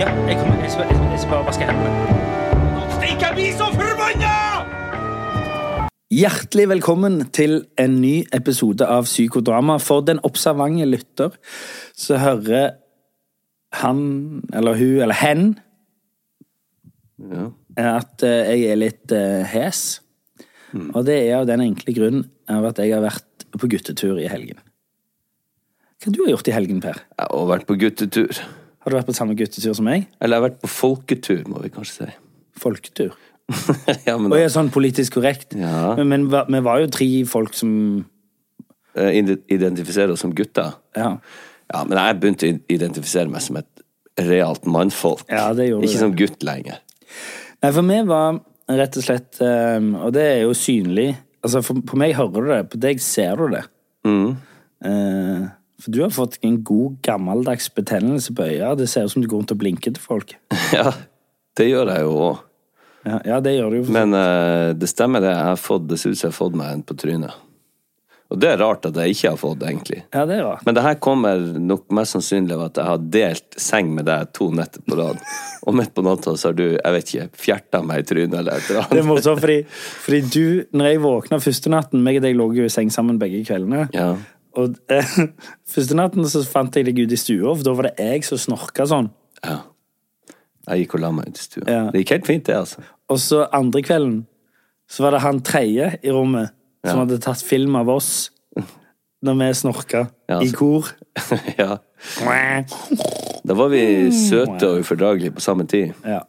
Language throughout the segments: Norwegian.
Ja, jeg, kommer, jeg, skal, jeg, skal- jeg skal bare vaske hendene. Stikk, jeg blir så forbanna! Hjertelig velkommen til en ny episode av Psykodrama. For den observante lytter så hører han, eller hun, eller hen, Ja. at eh, jeg er litt eh, hes. Og det er av den enkle grunn av at jeg har vært på guttetur i helgen. Hva du har gjort i helgen, Per? Jeg har vært på guttetur. Har du vært på samme guttetur som meg? Eller jeg har vært på folketur, må vi kanskje si. Folketur. ja, men Og jeg er sånn politisk korrekt. Ja. Men, men vi var jo tre folk som Identifiserer oss som gutter. Ja. Ja, men jeg begynte å identifisere meg som et realt mannfolk. Ja, det gjorde Ikke det. som gutt lenger. Nei, for meg var rett og slett eh, Og det er jo synlig Altså, for, på meg hører du det, på deg ser du det. Mm. Eh, for du har fått en god, gammeldags betennelse på øya. Det ser ut som du går rundt og blinker til folk. Ja, det gjør jeg jo òg. Ja, ja det gjør du jo. Men uh, det stemmer, det. Jeg har fått, det ser ut som jeg har fått meg en på trynet. Og det er rart at jeg ikke har fått, egentlig. Ja, det er rart. Men det her kommer nok mest sannsynlig av at jeg har delt seng med deg to netter på rad. Og midt på natta så har du, jeg vet ikke, fjerta meg i trynet eller et eller annet. Det er morsomt, fordi, fordi du, når jeg våkna første natten meg og deg lå jo i seng sammen begge kveldene. Ja. Og eh, første natten så fant jeg deg ute i stua, for da var det jeg som snorka sånn. ja. Jeg gikk og la meg ut i stua. Ja. Det gikk helt fint, det, altså. Og så andre kvelden så var det han tredje i rommet som Ja. hadde tatt film av oss når vi snorka Ja, i altså. kor. ja. Da var vi søte og ufordragelige på samme tid. Ja.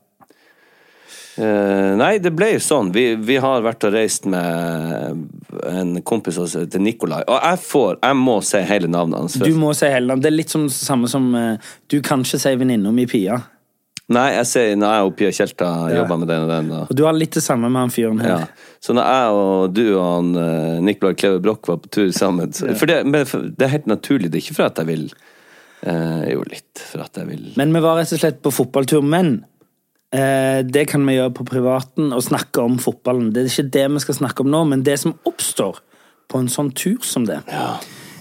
Eh, nei, det ble jo sånn. Vi, vi har vært og reist med en kompis av oss som Nikolai. Og jeg får, jeg må si hele navnet hans. Du må si hele navnet. Det er litt som samme som uh, Du kan ikke si venninna mi Pia. Nei, jeg sier når jeg og Pia Tjelta jobber med den og den. Og du har litt det samme med han fyren her. Ja. Så når jeg og du og han, uh, Nikolai Kleve Broch var på tur sammen så, For, det, men for det er helt naturlig. Det er ikke for at jeg vil eh, Jo, litt for at jeg vil Men vi var rett og slett på fotballtur. Men eh, det kan vi gjøre på privaten, og snakke om fotballen. Det er ikke det vi skal snakke om nå, men det som oppstår på en sånn tur som det, Ja.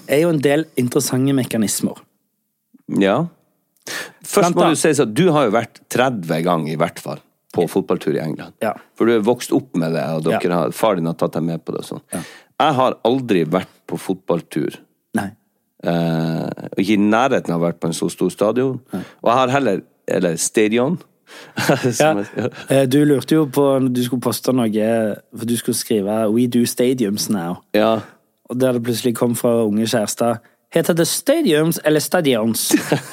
er jo en del interessante mekanismer. ja. Først må du si at du har jo vært 30 ganger i hvert fall på fotballtur i England. Ja. For du er vokst opp med det, og Ja. har, far din har tatt deg med på det. og sånn. Jeg har aldri vært på fotballtur. Nei. Eh, ikke i nærheten av å ha vært på en så stor stadion. Og jeg har heller Eller stadion. Ja, eh, du lurte jo på når du skulle poste noe For du skulle skrive 'We do stadiums now'. ja. Og der det plutselig kom fra unge kjærester Heter det stadiums eller stadions?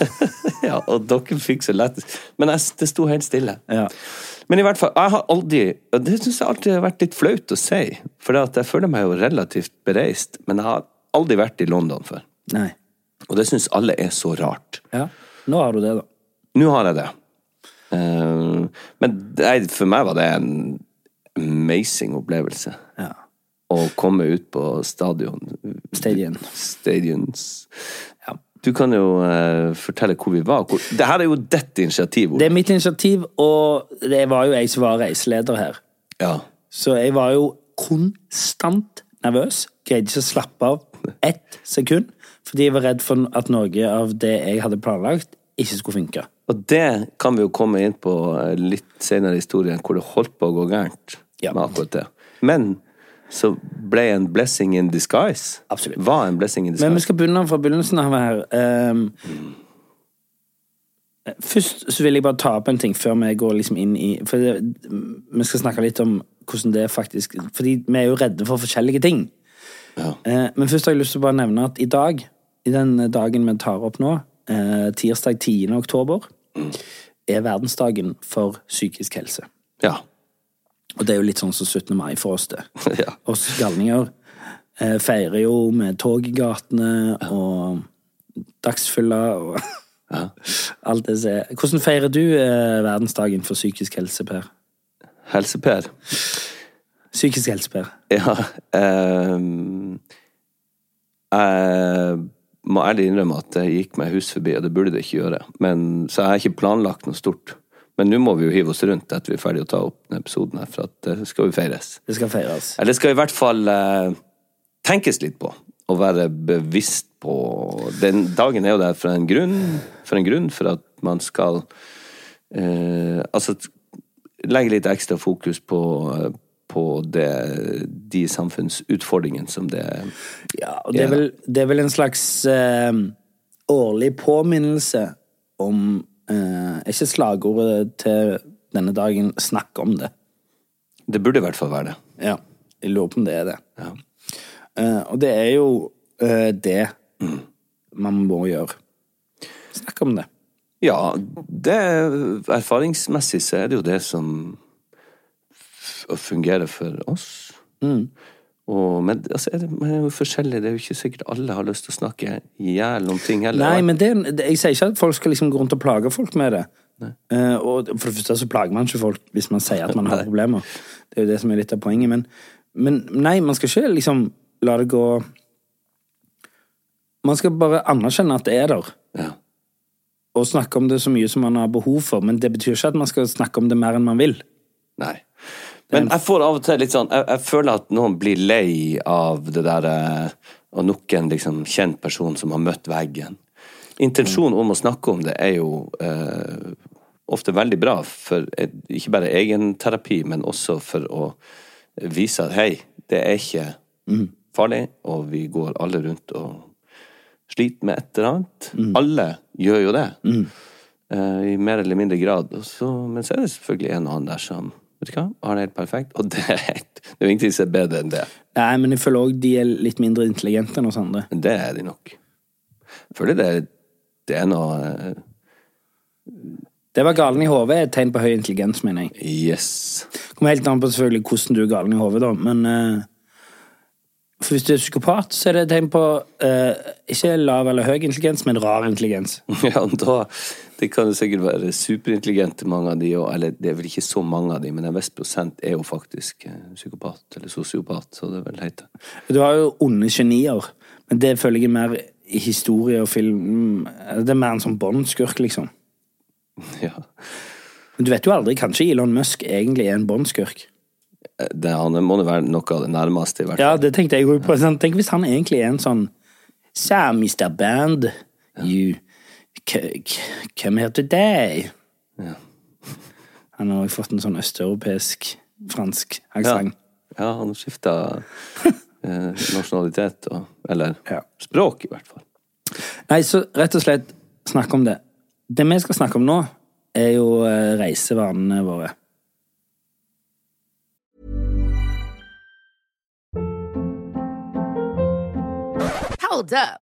ja, og dere fikk så lett Men jeg, det sto helt stille. Ja. Men i hvert fall, jeg har aldri Og det syns jeg alltid har vært litt flaut å si, for jeg føler meg jo relativt bereist, men jeg har aldri vært i London før. Nei. Og det syns alle er så rart. Ja. Nå har du det, da. Nå har jeg det. Eh, men nei, for meg var det en amazing opplevelse. Ja. Å komme ut på stadion. Stadion. Stadions. Du kan jo uh, fortelle hvor vi var. Hvor, det her er jo ditt initiativ. Ole. Det er mitt initiativ, og det var jo jeg som var reiseleder her. Ja. Så jeg var jo konstant nervøs. Greide ikke å slappe av ett sekund. Fordi jeg var redd for at noe av det jeg hadde planlagt, ikke skulle funke. Og det kan vi jo komme inn på eh, litt senere i historien, hvor det holdt på å gå gærent Ja. med akkurat det. Men så ble en blessing in disguise. Absolutt. Var en blessing in disguise. Men vi skal begynne fra begynnelsen av her. Ehm, først så vil jeg bare ta opp en ting før vi går liksom inn i For det, vi skal snakke litt om hvordan det faktisk Fordi vi er jo redde for forskjellige ting. Ja. Eh, men først har jeg lyst til å bare nevne at i dag, i den dagen vi tar opp nå, eh, tirsdag 10. oktober, er verdensdagen for psykisk helse. Ja. Og det er jo litt sånn som 17. mai for oss, det. ja. Oss galninger eh, feirer jo med tog i gatene og dagsfylla og Ja. Alt det som er. Hvordan feirer du eh, verdensdagen for psykisk helse, Per? Helse-Per. Psykisk helse, Per. Ja ehm, Jeg må ærlig innrømme at det gikk meg hus forbi, og det burde det ikke gjøre. Men, så jeg har ikke planlagt noe stort. Men nå må vi jo hive oss rundt etter vi er ferdig å ta opp denne episoden, her, for at det skal jo feires. Det skal feires. Eller det skal i hvert fall eh, tenkes litt på, og være bevisst på Den dagen er jo der for en grunn, for en grunn, for at man skal eh, Altså legge litt ekstra fokus på, eh, på det, de samfunnsutfordringene som det Ja, og det er vel, det er vel en slags eh, årlig påminnelse om eh, Er ikke slagordet til denne dagen 'snakk om det'? Det burde i hvert fall være det. Ja. Jeg lurer på om det er det. Ja. Eh, og det er jo eh, det man må gjøre. Snakk om det. Ja, det, erfaringsmessig så er det jo det som f- fungerer for oss. Og, men altså, er det, man er jo forskjellig, det er jo ikke sikkert alle har lyst til å snakke i hjel om ting heller. Nei, men det, jeg sier ikke at folk skal liksom gå rundt og plage folk med det. Uh, og for det første så plager man ikke folk hvis man sier at man har problemer. Det er jo det som er litt av poenget. Men, men nei, man skal ikke liksom la det gå Man skal bare anerkjenne at det er der. Ja. Og snakke om det så mye som man har behov for. Men det betyr ikke at man skal snakke om det mer enn man vil. Nei. Men jeg får av og til litt sånn Jeg, jeg føler at noen blir lei av det der Og Av nok en liksom kjent person som har møtt veggen. Intensjonen om å snakke om det er jo eh, ofte veldig bra for eh, ikke bare egenterapi, men også for å vise at hei, det er ikke farlig, og vi går alle rundt og sliter med et eller annet. Alle gjør jo det. eh, I mer eller mindre grad. Også, men så er det selvfølgelig en og annen der som vet du hva, har det helt perfekt. Og det er, helt, det er jo ingenting som er bedre enn det. Nei, men jeg føler òg de er litt mindre intelligente enn oss andre. Det er de nok. Jeg føler det, det er noe eh, Det var galen i hodet er et tegn på høy intelligens, mener jeg. Yes. Kommer helt an på selvfølgelig hvordan du er galen i hodet, da, men eh, For hvis du er psykopat, så er det et tegn på uh, ikke lav eller høy intelligens, men rar intelligens. Ja, da Det kan jo sikkert være superintelligente, mange av de òg. Eller det er vel ikke så mange av de, men en viss prosent er jo faktisk eh, psykopat eller sosiopat, så det er vel. Du har jo onde genier, men det føler jeg er mer i historie og film Det er mer en sånn Bond-skurk, liksom. Ja. Men du vet jo aldri, kanskje Elon Musk egentlig er en Bond-skurk. Det, han må jo være noe av det nærmeste, i hvert fall. Ja, det tenkte jeg òg på. Sånn, Tenk hvis han egentlig er en sånn So, Mr. Band, you Come here today. Ja. Han har også fått en sånn østeuropeisk, fransk Ja, aksent. ja han skifta eh, nasjonalitet og Eller Ja. språk, i hvert fall. Nei, så rett og slett snakke om det. Det vi skal snakke om nå, er jo eh, reisevanene våre. Hold up.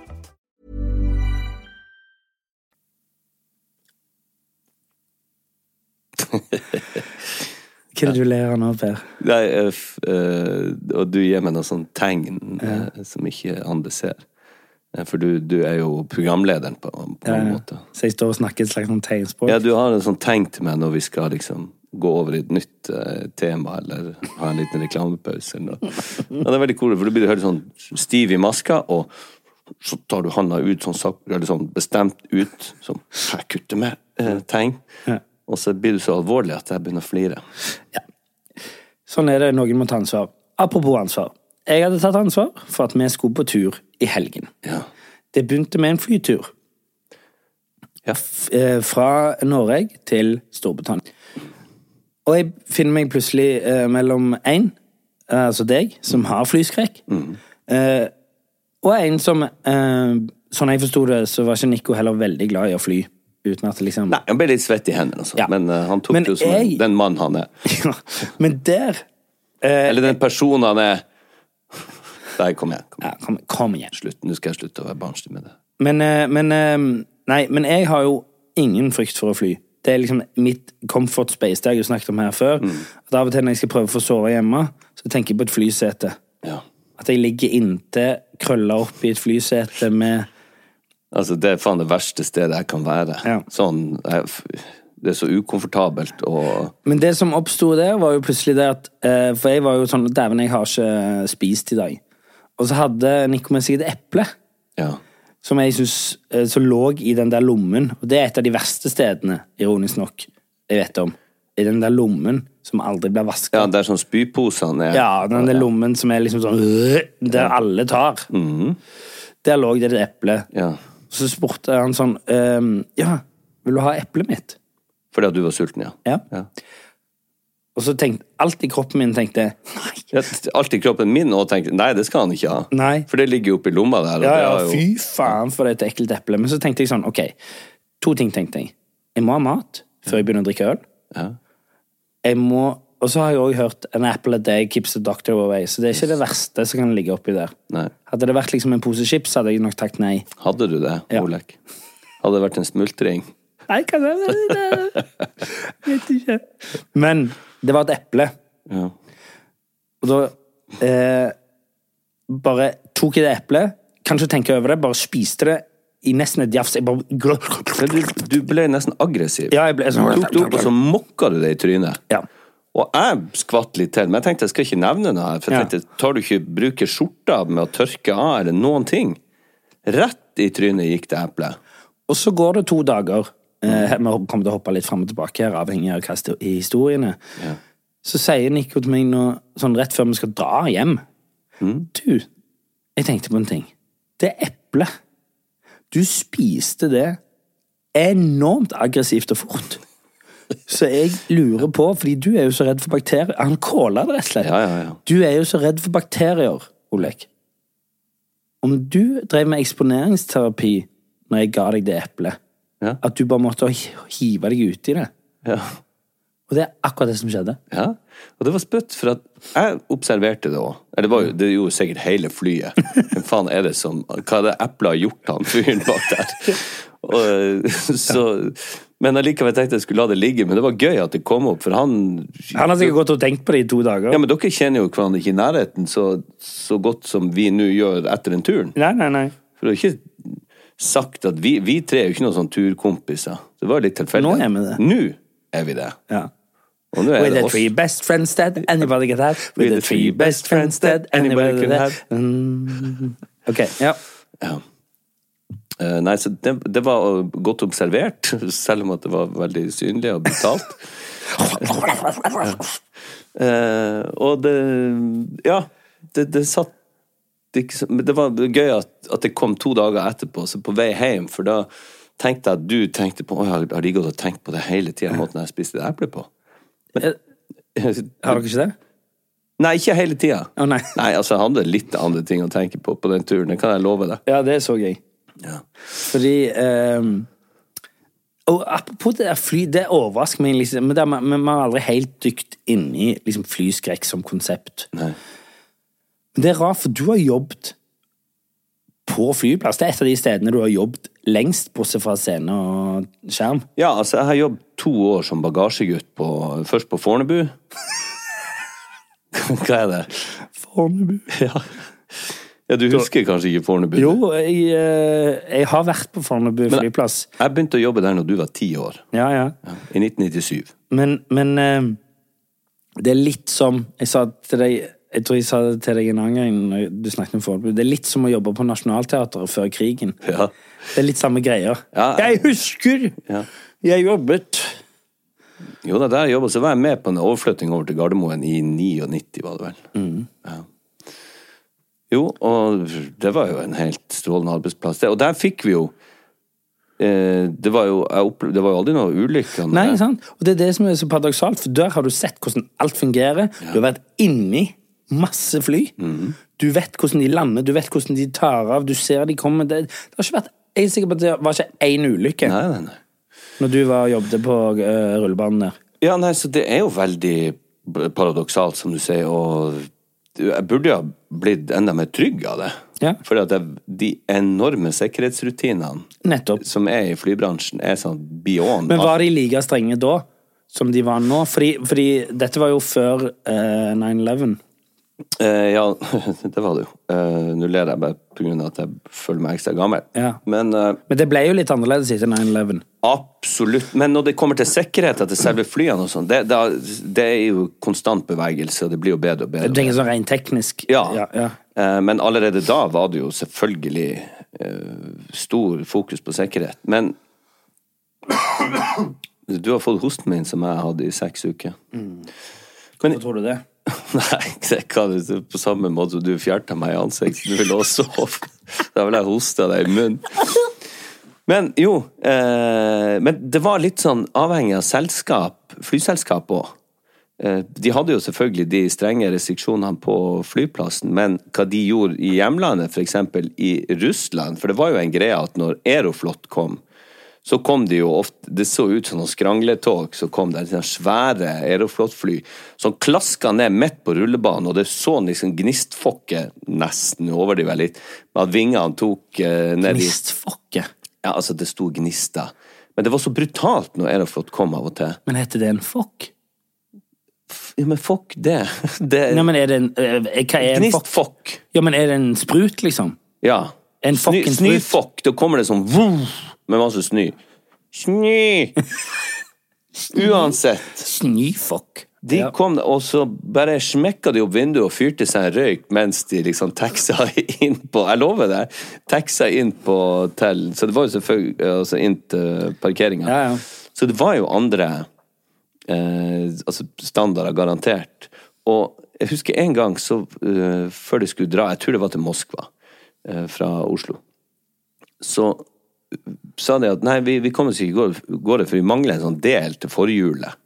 Hva er det du ler av nå, Per? Nei, eh, eh, og du gir meg noen sånn tegn eh, som ikke andre ser. For du, du er jo programlederen på, på en måte. Så jeg står og snakker et slags sånn tegnspråk? Ja, du har en sånn tegn til meg når vi skal liksom gå over i et nytt uh, tema, eller ha en liten reklamepause. Eller noe. Ja, det er veldig cool, for du blir helt sånn stiv i maska, og så tar du handa ut sånn, eller sånn bestemt ut, sånn 'Jeg kutter med eh, tegn. Ja. Og så blir du så alvorlig at jeg begynner å flire. Sånn er det, noen må ta ansvar. Apropos ansvar. Jeg hadde tatt ansvar for at vi skulle på tur i helgen. Ja. Det begynte med en flytur. Ja. Eh, Fra Norge til Storbritannia. Og jeg finner meg plutselig eh, mellom én, eh, altså deg, som har flyskrekk, eh, og en som eh, Sånn jeg forsto det, så var ikke Nico heller veldig glad i å fly. Uten at liksom Nei, han ble litt svett i hendene, altså. Ja. men uh, han tok Men det jo som jeg- den mann han er. Ja, Men der eh, Eller den personen han er. Nei, kom igjen. Kom. ja, kom, kom igjen. Slutt. Nå skal jeg slutte å være barnslig med det. Men, eh, men eh, Nei, men jeg har jo ingen frykt for å fly. Det er liksom mitt comfort space. Det har jeg jo snakket om her før. At Av og til når jeg skal prøve å få sove hjemme, så tenker jeg på et flysete. Ja. At jeg ligger inntil, krølla opp i et flysete med Altså, det er faen det verste stedet jeg kan være. Ja. Sånn jeg, Det er så ukomfortabelt og Men det som oppsto der, var jo plutselig det at eh, For jeg var jo sånn Dæven, jeg har ikke spist i dag. Og så hadde Nico med seg et eple. Ja. Som jeg synes, eh, som lå i den der lommen. Og det er et av de verste stedene, ironisk nok, jeg vet om. I den der lommen som aldri blir vaska. ja der sånn spyposene er Ja, den der lommen som er liksom sånn øh, Der alle tar. Der lå det et eple. Ja. Så spurte han sånn ehm, Ja, vil du ha eplet mitt? Fordi at du var sulten, ja. Ja. ja. Og så tenkte alt i kroppen min tenkte nei. Ja, Alt i kroppen min òg tenkte nei, det skal han ikke ha. Nei. For det ligger jo oppi lomma der. Ja, ja, jo- fy faen for et ekkelt eple. Men så tenkte jeg sånn, ok, to ting tenkte jeg. Jeg må ha mat før jeg begynner å drikke øl. Ja. Jeg må, og så har jeg også hørt an apple a day keeps the doctor away, så det er ikke det verste som kan ligge oppi der. Nei. Hadde det vært liksom en pose chips, hadde jeg nok takket nei. Hadde du det, Ja. Olek? Hadde det vært en smultring? Nei, hva er det? Vet ikke. Men det var et eple, Ja. og da eh, bare tok jeg det eplet, kanskje tenke over det, bare spiste det i nesten et jafs. Jeg bare du, du ble nesten aggressiv. Ja, jeg ble sånn Du tok det opp, og så mokka du det i trynet. Ja. Og jeg skvatt litt til, men jeg tenkte jeg skal ikke nevne noe her. For jeg Ja. tenkte, tar du ikke bruke skjorta med å tørke av, eller noen ting? Rett i trynet gikk det eplet. Og så går det to dager. Eh, vi kommer til å hoppe litt fram og tilbake her, avhengig av hva i historiene. Så sier Nico til meg nå, sånn rett før vi skal dra hjem Du, jeg tenkte på en ting. Det eplet. Du spiste det enormt aggressivt og fort. Så jeg lurer på, fordi du er jo så redd for bakterier Han kåla det rett og slett. Ja, ja, ja. Du er jo så redd for bakterier, Olek. Om du drev med eksponeringsterapi når jeg ga deg det eplet, Ja. at du bare måtte hive deg uti det Ja. Og det er akkurat det som skjedde. ja. Og det var spøtt, for at jeg observerte det òg. Det var jo, det gjorde sikkert hele flyet. Hvem faen er det som Hva er det eplet har gjort han fyren bak der? Og, så, men allikevel tenkte jeg skulle la det ligge. Men det var gøy at det kom opp, for han Han har sikkert gått og tenkt på det i to dager. Ja, men dere kjenner jo hverandre ikke i nærheten så, så godt som vi nå gjør etter en tur. Nei, nei, nei. For det er ikke sagt at vi, vi tre er jo ikke noen sånn turkompiser. Det var litt tilfeldig. Nå er vi det. Nå er vi det. Ja. Og nå er With det the oss. three best friends that anybody can have. With the three best friends that anybody can have. Mm. Ok, ja. Ja. Eh, nei, så det, det var godt observert, selv om at det var veldig synlig og brutalt. uh, og det Ja, det, det satt men Det var gøy at, at det kom to dager etterpå, så på vei hjem, for da tenkte jeg at du tenkte på Å, har de gått og tenkt på det hele tida, måten jeg spiste det eplet på? Eh, Har dere ikke det? Nei, ikke hele tida. Oh, nei. Nei, altså, jeg hadde litt andre ting å tenke på på den turen, det kan jeg love deg. Ja, det så jeg. Ja. Fordi um, Og apropos det der fly, det overrasker meg liksom Men det, er- men man har aldri helt dykt inn i liksom, flyskrekk som konsept. Nei. Men det er rart, for du har jobbet på flyplass. Det er et av de stedene du har jobbet lengst, bortsett fra scene og skjerm. Ja, altså, jeg har jobbet to år som bagasjegutt på Først på Fornebu. Hva er det? Fornebu. Ja. Ja, du husker kanskje ikke Fornebu? Jo, jeg, eh, jeg har vært på Fornebu flyplass. Jeg begynte å jobbe der når du var ti år. Ja, ja. I 1997. Men, men eh, det er litt som Jeg sa til deg Jeg tror jeg sa det til deg en annen gang når du snakket om Fornebu. Det er litt som å jobbe på Nationaltheatret før krigen. Ja. Det er litt samme greier. Ja, jeg husker! Ja. Jeg jobbet Jo da, der jeg jobbet, så var jeg med på en overflytting over til Gardermoen i 99, var det vel. Mm. Ja. Jo, og det var jo en helt strålende arbeidsplass. Og der fikk vi jo eh, det, var jo, jeg opple- det var jo aldri noe ulykker. Nei, sant? Og det er det som er så paradoksalt, for der har du sett hvordan alt fungerer. Du har vært inni masse fly. Mhm. Du vet hvordan de lander, du vet hvordan de tar av, du ser de kommer. Det, det har ikke vært, jeg er sikker på at det var ikke én ulykke Nei, nei, nei. når du var jobbet på eh, rullebanen der. Ja, nei, så det er jo veldig paradoksalt, som du sier, og jeg burde jo ha blitt enda mer trygg av det. Ja. At de enorme sikkerhetsrutinene Nettopp. som er i flybransjen, er sånn beyond Men var de like strenge da som de var nå? Fordi, fordi dette var jo før eh, 9-11. Eh, ja, det var det jo. Eh, Nå ler jeg bare av at jeg føler meg ekstra gammel. Ja. Men eh, Men det ble jo litt annerledes etter 9-11. absolutt. Men når det kommer til sikkerheten til selve flyene og sånn, det, det, det er jo konstant bevegelse, og det blir jo bedre og bedre. Jeg tenker sånn rent teknisk. Ja. ja, ja. Eh, Men allerede da var det jo selvfølgelig eh, stor fokus på sikkerhet. Men du har fått hosten min, som jeg hadde i seks uker. Hvorfor tror du det? Nei, det kan du på samme måte som du fjerta meg i ansiktet. Du ville også sove. Da ville jeg hosta deg i munnen. Men jo, eh, men det var litt sånn avhengig av selskap, flyselskap òg. Eh, de hadde jo selvfølgelig de strenge restriksjonene på flyplassen, men hva de gjorde i hjemlandet, f.eks. i Russland For det var jo en greie at når Aeroflot kom, så kom det jo ofte Det så ut som noen skrangletog, så kom det sånne svære Aeroflot-fly som klaska ned midt på rullebanen, og det så liksom gnistfokke, nesten, over de vel litt, med at vingene tok eh, ned i Gnistfokke. Ja, altså, det sto gnister. Men det var så brutalt når Aeroflot kom av og til. Men heter det en fokk? Ja, men fuck det. det Nei, men er det en eh, Hva er en fokk? Gnistfokk. Ja, men er det en sprut, liksom? Ja. En sprut. Snyfokk, Da kommer det sånn vuh, med masse snø. Snø! Uansett. Snøfokk. De Ja. kom, og så bare smekka de opp vinduet og fyrte seg en røyk mens de liksom taxa inn på Jeg lover deg! Taxa inn på til Så det var jo selvfølgelig altså inn til parkeringa. Ja, ja. Så det var jo andre eh, altså standarder, garantert. Og jeg husker en gang så uh, før de skulle dra, jeg tror det var til Moskva uh, fra Oslo, så sa de at nei, vi, vi kommer ikke gå gå det, for vi mangler en sånn del til forhjulet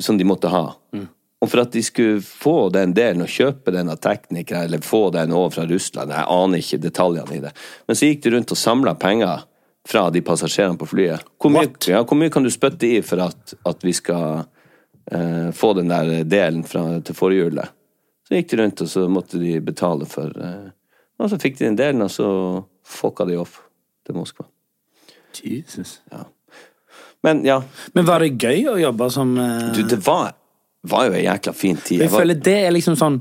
som de måtte ha. Og for at de skulle få den delen og kjøpe den av teknikere, eller få den over fra Russland, jeg aner ikke detaljene i det, men så gikk de rundt og samla penger fra de passasjerene på flyet. Hvor mye, ja, hvor mye kan du spytte i for at, at vi skal eh, få den der delen fra, til forhjulet? Så gikk de rundt, og så måtte de betale for eh, Og så fikk de den delen, og så fucka de off til Moskva. Jesus. Men ja, Men var det gøy å jobbe som uh... du, det var, var jo ei jækla fin tid. Jeg var- føler det er liksom sånn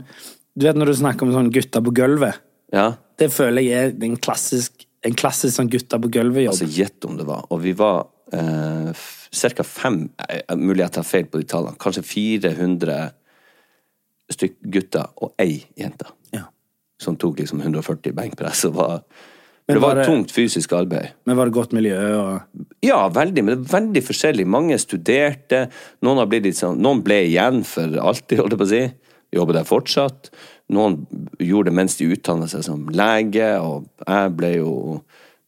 Du vet når du snakker om sånn gutter på gulvet? Ja, Det føler jeg er en klassisk, en klassisk sånn gutter på gulvet-jobb. altså gjett om det var. Og vi var eh, ca. fem eh, Mulig jeg tar feil på de tallene. Kanskje 400 stykk gutter og ei jente. Ja. Som tok liksom 140 benkpress. Og var, Men det var var det- tungt fysisk arbeid. Men var det godt miljø og Ja, veldig, men det er veldig forskjellig. Mange studerte, noen, sånn, noen ble igjen for alltid, holdt jeg på å si. Jobber der fortsatt. Noen gjorde det mens de utdannet seg som lege, og jeg ble jo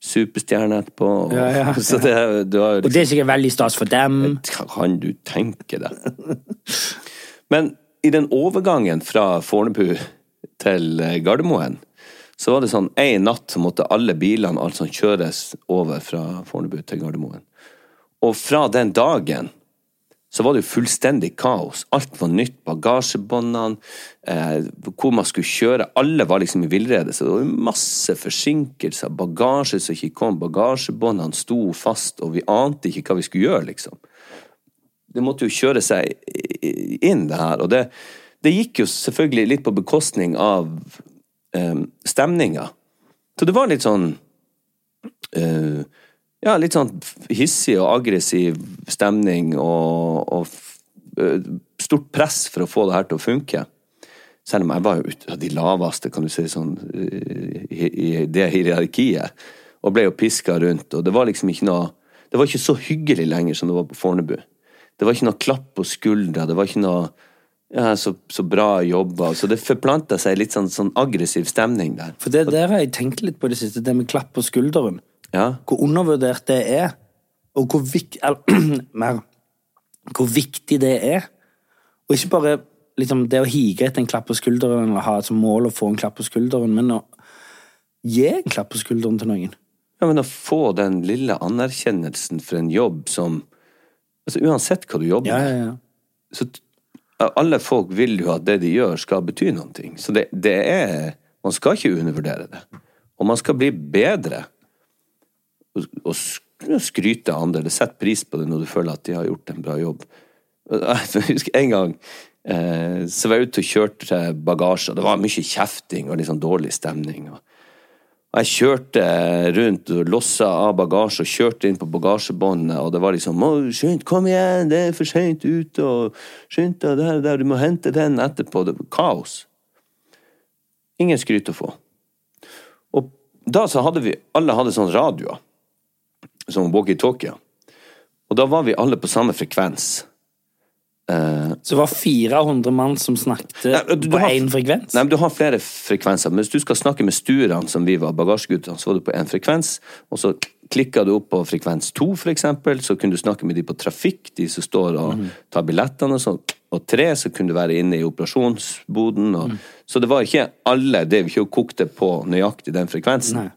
superstjerne etterpå. Og, Ja, ja, Så det, du har jo Og det er sikkert veldig stas for dem. kan du tenke deg? Men i den overgangen fra Fornebu til Gardermoen, så var det sånn en natt måtte alle bilene alt sånn kjøres over fra Fornebu til Gardermoen. Og fra den dagen så var det jo fullstendig kaos. Alt var nytt. Bagasjebåndene, eh, hvor man skulle kjøre. Alle var liksom i villrede. Så det var masse forsinkelser. Bagasje som ikke kom. Bagasjebåndene sto fast, og vi ante ikke hva vi skulle gjøre, liksom det måtte jo kjøre seg inn, det her. Og det, det gikk jo selvfølgelig litt på bekostning av um, stemninga. Så det var litt sånn eh, Ja, litt sånn hissig og aggressiv stemning og, og eh, stort press for å få det her til å funke. Selv om jeg var jo ute av de laveste, kan du si, sånn, eh, i, i det hierarkiet. Og ble jo piska rundt. Og det var liksom ikke noe Det var ikke så hyggelig lenger som det var på Fornebu. Det var ikke noe klapp på skuldra. Det var ikke noe ja, så, så bra jobba. Så det forplanta seg litt sånn, sånn aggressiv stemning der. For det der har jeg tenkt litt på det siste, det med klapp på skulderen. Ja. Hvor undervurdert det er. Og hvor, vik mer, hvor viktig det er. Og ikke bare liksom, det å hige etter en klapp på skulderen eller ha som mål å få en klapp på skulderen, men å gi en klapp på skulderen til noen. ja, men å få den lille anerkjennelsen for en jobb som Altså uansett hva du jobber med, ja, ja. så t- alle folk vil jo at det de gjør, skal bety ting. Så det, det er Man skal ikke undervurdere det. Og man skal bli bedre. Og, skryte av andre. eller Sette pris på det når du føler at de har gjort en bra jobb. Jeg husker en gang så var jeg ute og kjørte bagasje, og det var mye kjefting og litt sånn dårlig stemning. og jeg kjørte rundt og lossa av bagasje og kjørte inn på bagasjebåndet, og det var liksom «Å, 'Skynd, kom igjen, det er for seint ute', og 'Skynd deg der, der, du må hente den etterpå'. Det var kaos. Ingen skryt å få. Og da så hadde vi Alle hadde sånn radioer. Som walkietalkier. Og da var vi alle på samme frekvens. Eh, Så det var 400 mann som snakket Nei, du- du på én frekvens. Nei, men Du har flere frekvenser. Men hvis du skal snakke med sturene, som vi var bagasjeguttene, så var du på én frekvens. Og så klikka du opp på frekvens to, eksempel. Så kunne du snakke med de på trafikk, de som står og mm. tar billettene og sånn. Og tre, så kunne du være inne i operasjonsboden. Og... mm. Så det var ikke alle det vi ikke kokte på nøyaktig den frekvensen. Nei.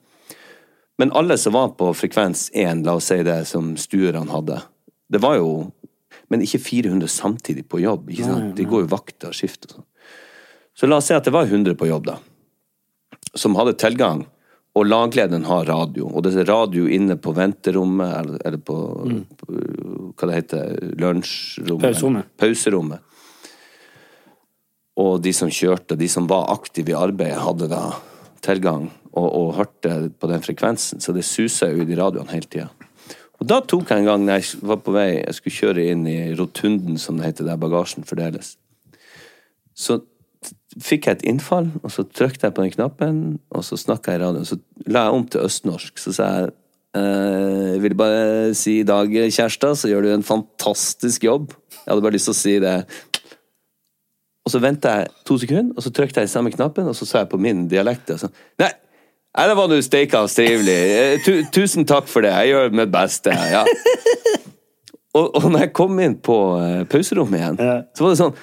Men alle som var på frekvens én, la oss si det, som stuerne hadde, det var jo Men ikke 400 samtidig på jobb. ikke sant? De går jo vakter og skift og sånn. Så la oss si at det var 100 på jobb, da. Som hadde tilgang. Og laglederen har radio. Og det er radio inne på venterommet, eller, eller på, på Hva det heter Lunsjrommet? Pauserommet. Pauserommet. Og de som kjørte, de som var aktive i arbeidet, hadde da tilgang og, og hørte på den frekvensen. Så det susa jo i de radioene hele tida. Og da tok jeg en gang når jeg var på vei, jeg skulle kjøre inn i rotunden, som det heter, der bagasjen fordeles. Så fikk jeg et innfall, og så trykte jeg på den knappen, og så snakka jeg i radioen. Så la jeg om til østnorsk. Så sa jeg eh, jeg vil bare si i dag, Kjærstad, så gjør du en fantastisk jobb. Jeg hadde bare lyst til å si det. Og så venta jeg to sekunder, og så trykte jeg i samme knappen, og så sa jeg på min dialekt og sånn Nei, nei, det var du steika trivelig. Eh, Tu, tusen takk for det. Jeg gjør mitt beste. Ja. Og, og når jeg kom inn på eh, pauserommet igjen, Ja. så var det sånn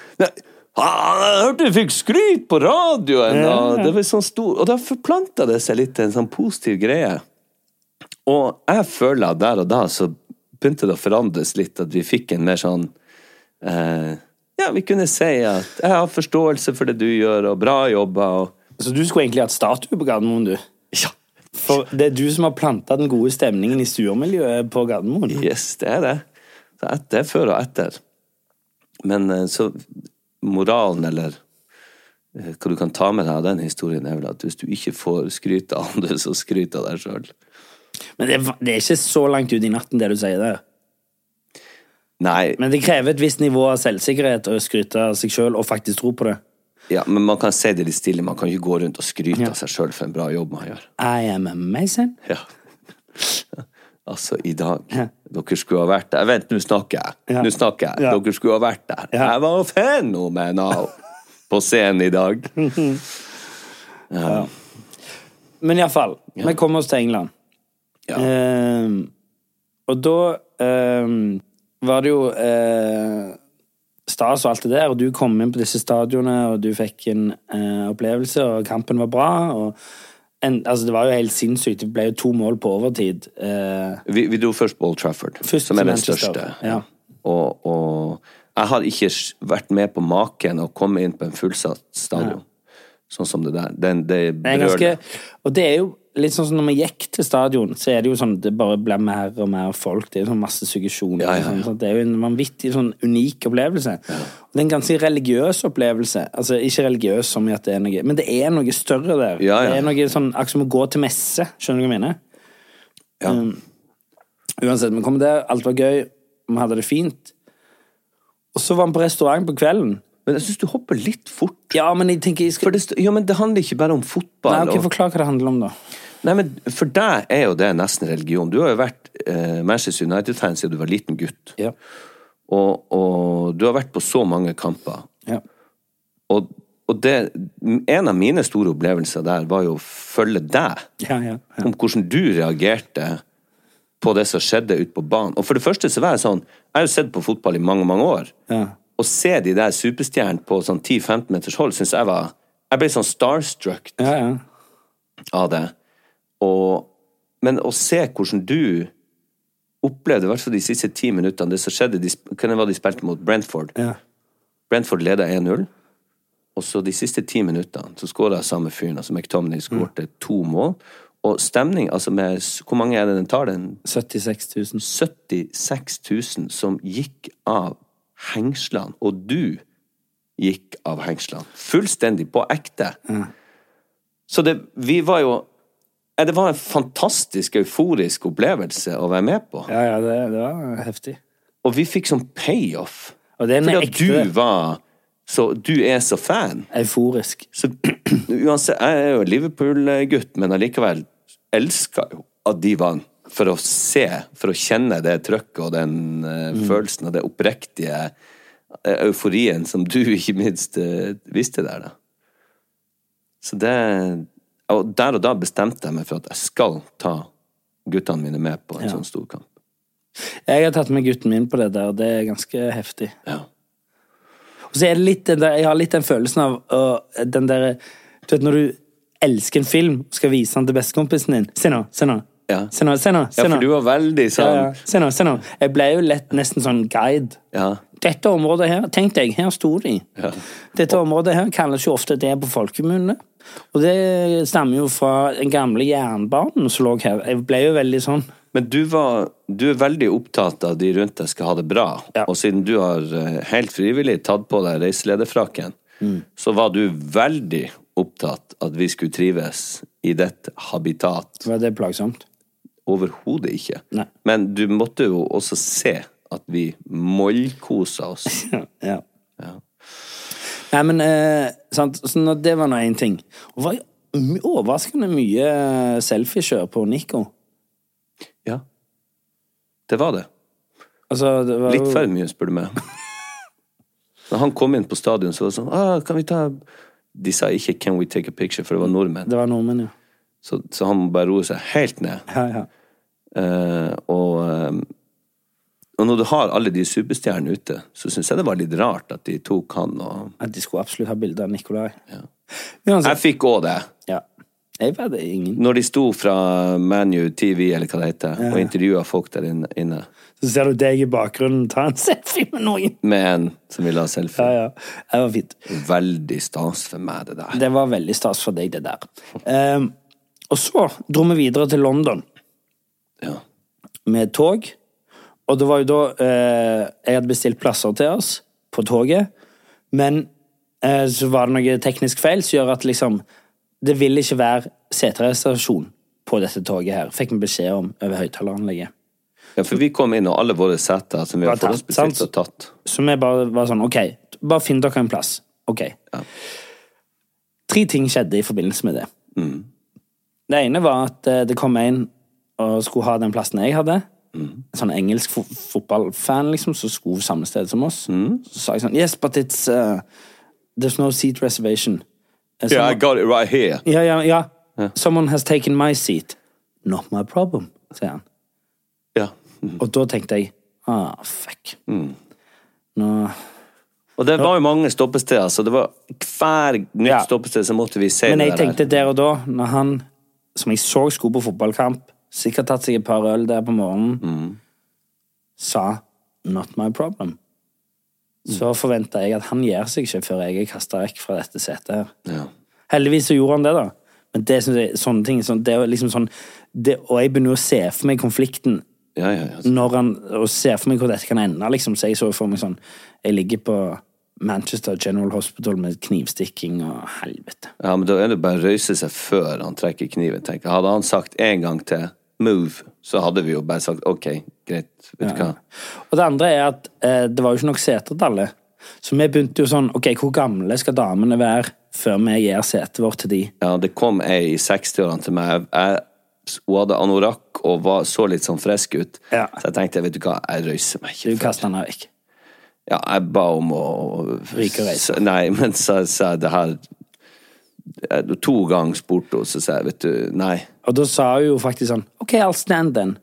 Nei, jeg hørte du fikk skryt på radioen! Ja, Og, ja. det var sånn stor, og da forplanta det seg litt til en sånn positiv greie. Og jeg føler at der og da så begynte det å forandres litt, at vi fikk en mer sånn eh, Ja, vi kunne si at jeg har forståelse for det du gjør, og bra jobber. og Så du skulle egentlig hatt statue på Gardermoen, du? For det er du som har planta den gode stemningen i stuermiljøet på Gardermoen. yes, det er det. Det er før og etter. Men eh, så moralen, eller eh, hva du kan ta med deg av den historien, er vel at hvis du ikke får skryte av andre, så skryt av deg sjøl. Men det er, det er ikke så langt ut i natten, det du sier der. Nei, Men det krever et visst nivå av selvsikkerhet å skryte av seg sjøl og faktisk tro på det. Ja, men man kan si det litt stille. Man kan ikke gå rundt og skryte Ja. av seg sjøl for en bra jobb man gjør. I am amazing. Ja. Altså, i dag Ja. Dere skulle ha vært der. Vent, nå snakker jeg. Ja. Nå snakker jeg. Ja. Dere skulle ha vært der. Ja. Jeg var fenomenal på scenen i dag. Men iallfall, vi kommer oss til England. Ja. Ehm, og da ehm, var det jo eh, stas og alt det der, og du kom inn på disse stadionene, og du fikk en eh, opplevelse, og kampen var bra. og en, altså Det var jo helt sinnssykt. Det ble jo to mål på overtid. Eh, Vi, vi dro først på Old Trafford, Først som er den største. ja. Og, og jeg har ikke vært med på maken å komme inn på en fullsatt stadion. Sånn som det der. Den, det det er ganske, og det er jo litt sånn som når vi gikk til stadion, så er det jo sånn det bare blir mer og mer folk. Det er jo sånn masse suggesjon. Ja, ja, ja. Sånn, sånn, det er jo en vanvittig sånn unik opplevelse. Og det er en ganske religiøs opplevelse. Altså ikke religiøs som i at det er noe Men det er noe større der. Det er noe sånn akkurat som å gå til messe. Skjønner du hva jeg mener? Ja. Uansett, vi kom der, alt var gøy, vi hadde det fint. Og så var vi på restaurant på kvelden. Men jeg syns du hopper litt fort. Ja, men jeg tenker jeg skal... Det, ja, men det handler ikke bare om fotball. Nei, ok, og- Forklar hva det handler om, da. Nei, men For deg er jo det nesten religion. Du har jo vært eh, Manchester United-fan siden du var liten gutt. Ja. Og, og du har vært på så mange kamper. Ja. Og, og det, en av mine store opplevelser der var jo å følge deg. Ja, ja, ja. Om hvordan du reagerte på det som skjedde ute på banen. Og for det første så var jeg sånn Jeg har jo sett på fotball i mange, mange år. Ja. Å se de der superstjernene på sånn 10-15 meters hold, syns jeg var Jeg ble sånn starstruck ja, ja. av det. Og, men å se hvordan du opplevde, i hvert fall de siste ti minuttene, det som skjedde de, Hvem var de spilte mot? Brentford. ja. Brentford leda 1-0. Og så de siste ti minuttene så skåra samme fyren, altså McTomney, skårte to mål. Og stemning, altså med Hvor mange er det den tar? Den 76 000. 76 000 som gikk av hengslene, og du gikk av hengslene. Fullstendig på ekte. Så det, vi var jo Det var en fantastisk euforisk opplevelse å være med på. Ja, ja, det, det var heftig. Og vi fikk sånn payoff. Fordi at ekte- du var så Du er så fan. Euforisk. Så uansett, jeg er jo Liverpool-gutt, men allikevel elska jo at de vant. For å se, for å kjenne det trøkket og den eh, følelsen og det oppriktige uh, euforien som du ikke minst uh, visste der, da. Så det Og der og da bestemte jeg meg for at jeg skal ta guttene mine med på en Ja. sånn stor kamp. Jeg har tatt med gutten min på det der, og det er ganske heftig. Ja. Og så er det litt den der, Jeg har litt den følelsen av og, den derre Du vet når du elsker en film og skal vise den til bestekompisen din Se nå, se nå. Ja. Se nå, se nå. Se ja, nå. for du var veldig sånn ja. Se nå, se nå. Jeg ble jo lett nesten sånn guide. ja. Dette området her, tenk deg, her sto de. Ja. Dette området her kalles jo ofte det på folkemunne. Og det stammer jo fra den gamle jernbanen som lå her. Jeg ble jo veldig sånn Men du, var, du er veldig opptatt av de rundt deg skal ha det bra. Ja. Og siden du har eh, helt frivillig tatt på deg reiselederfrakken, så var du veldig opptatt at vi skulle trives i ditt habitat. Var det plagsomt? Overhodet ikke. Nei. Men du måtte jo også se at vi mollkosa oss. Ja. ja. Nei, men eh, sant? Så det var nå én ting. Det var overraskende mye selfiekjør på Nico. ja. Det var det. Altså, det var Litt for mye, spør du meg. Når han kom inn på stadion, så var det sånn ah, Kan vi ta De sa ikke 'Can we take a picture', for det var nordmenn. Det var nordmenn, ja. Så, så han må bare roe seg helt ned. ja, ja. Uh, og, eh, og når du har alle de superstjernene ute, så syns jeg det var litt rart at de tok han og At de skulle absolutt ha bilde av Nikolai. Jeg fikk òg det. Ja. Jeg var det ingen. Når de sto fra Manu TV, eller hva det heter, og intervjua folk der inne, Så ser du deg i bakgrunnen ta en selfie med noen. med en som ville ha selfie. ja. Det var fint. Veldig stas for meg, det der. Det var veldig stas for deg, det der. Ehm, og så dro vi videre til London Ja. med tog. Og det var jo da eh, jeg hadde bestilt plasser til oss på toget, men eh, så var det noe teknisk feil som gjør at liksom Det vil ikke være setereservasjon på dette toget her, fikk vi beskjed om over høyttaleranlegget. ja, for vi kom inn, og alle våre seter som vi har forhåndsbestilt, sant? var tatt. Så vi bare var sånn, ok, bare finn dere en plass. Ok. Tre ting skjedde i forbindelse med det. Det ene var at eh, det kom en og skulle ha den plassen jeg hadde. En sånn engelsk fo fotballfan liksom, som skulle samme sted som oss. Så sa jeg sånn, yes, but it's uh, There's no seat reservation. Someone, Yeah, I got it right here. ja, ja, ja. Someone has taken my seat. Not my problem, sier han. Ja. Og da tenkte jeg, ah, fuck. Nå... Og det var jo mange stoppesteder, så det var hver nytt Ja. stoppested så måtte vi se Men det jeg der. tenkte der og da, når han som jeg så skulle på fotballkamp, sikkert tatt seg et par øl der på morgenen, sa 'not my problem', så forventa jeg at han gir seg ikke før jeg er kasta vekk fra dette setet her. Ja. Heldigvis så gjorde han det, da. Men det synes jeg, sånne ting sånn, det er liksom sånn det, Og jeg begynner å se for meg konflikten Ja, ja, ja. når han, og ser for meg hvor dette kan ende. liksom, Så jeg så for meg sånn Jeg ligger på Manchester General Hospital med knivstikking og helvete. Ja, men da er det bare å røyse seg før han trekker kniven. tenker jeg. Hadde han sagt en gang til 'move', så hadde vi jo bare sagt 'ok, greit', vet du hva. Og det andre er at eh, det var jo ikke nok seter til alle. Så vi begynte jo sånn Ok, hvor gamle skal damene være før vi gir setet vårt til de? Ja, det kom ei i 60-årene til meg. Jeg, hun hadde anorakk og var, så litt sånn frisk ut. Ja. Så jeg tenkte, vet du hva, jeg røyser meg ikke. før. kaster den vekk. Ja, jeg ba om å Ryke og reise. Nei, men så sa jeg det her jeg- To ganger spurte hun, så sa jeg, vet du, nei. Og da sa hun jo faktisk sånn OK, I'll stand then.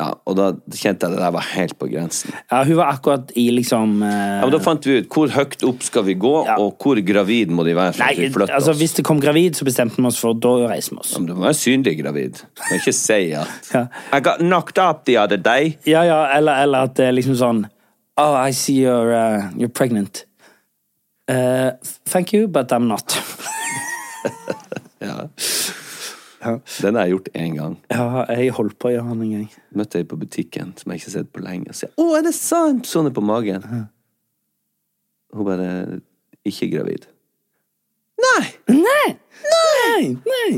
Ja, og da kjente jeg det der var helt på grensen. Ja, hun var akkurat i liksom uh... Ja, men Da fant vi ut hvor høyt opp skal vi gå, Ja. og hvor gravid må de være for at Nei, vi flytter altså oss. hvis det kom gravid, så bestemte vi oss for da reiser vi oss. Ja, men du må være synlig gravid. Du kan ikke si at Ja. I got knocked up the other day. Ja, ja, eller, eller at det er liksom sånn Oh, I see you're, uh, you're pregnant. Uh, thank you, but I'm not. Ja. Den har jeg gjort én gang. Ja, jeg holdt på å gjøre den en gang. Møtte ei på butikken som jeg ikke har sett på lenge. Og sa 'Å, er det sant?' Sånn er på magen. Hun bare 'Ikke gravid'. Nei! Nei! Nei! Nei!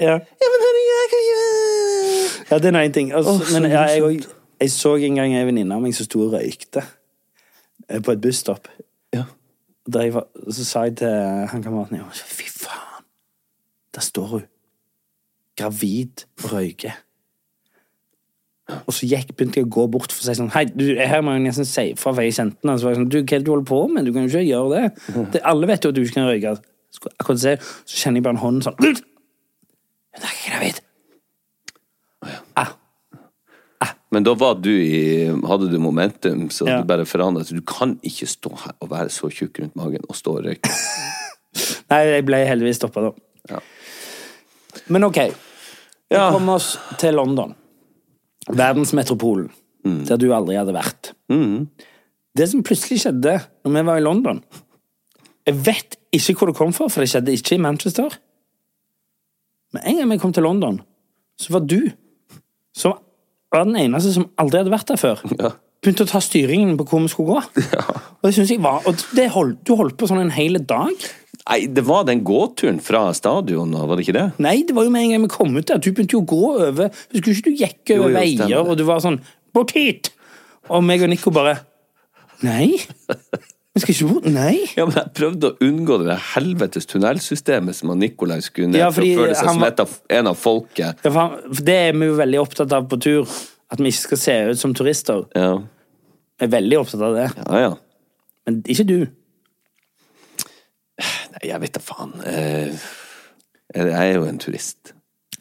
Ja. ja, det er nå én ting. Altså, men jeg, og- jeg så en gang ei venninne av meg som sto og røykte eh, på et busstopp. Ja. Der jeg var, så sa jeg til han kameraten min Fy faen! Der står hun. Gravid og røyker. Og så gikk, begynte jeg å gå bort for å si sånn Hei, du, her må jeg nesten si fra, vei kjentene. Så var jeg sånn, du, hva er det du holder på med? Du kan jo ikke gjøre det. det alle vet jo at du ikke kan røyke. Så, akkurat se, så kjenner jeg bare en hånd sånn Hun er ikke gravid. Ah, Men da var du i Hadde du momentum, så Ja. du bare forandret Du kan ikke stå her og være så tjukk rundt magen og stå og røyke. Nei, jeg ble heldigvis stoppa da. Ja. Men ok. Vi Ja. kom oss til London. Verdensmetropolen. Der du aldri hadde vært. Det som plutselig skjedde når vi var i London Jeg vet ikke hvor det kom fra, for det skjedde ikke i Manchester. Men en gang vi kom til London, så var du som var den eneste som aldri hadde vært der før. Ja. Begynte å ta styringen på hvor vi skulle gå. Og det var Og det hold, du holdt på sånn en hel dag. Nei, det var den gåturen fra stadion, var det ikke det? Nei, det var jo med en gang vi kom ut der. Du begynte jo å gå over Husker ikke du gikk over Jo, jo, veier, og du var sånn Bort hit! Og meg og Nico bare Nei. Vi skal ikke bort Nei. Ja, men Jeg prøvde å unngå det der helvetes tunnelsystemet som Nikolai skulle ned Ja, for å føle seg som var- en av folket. Ja, for han- for det er vi jo veldig opptatt av på tur. At vi ikke skal se ut som turister. Ja, Jeg er veldig opptatt av det. ja. ja. Men ikke du. Jeg vet da faen. Eh, Jeg er jo en turist.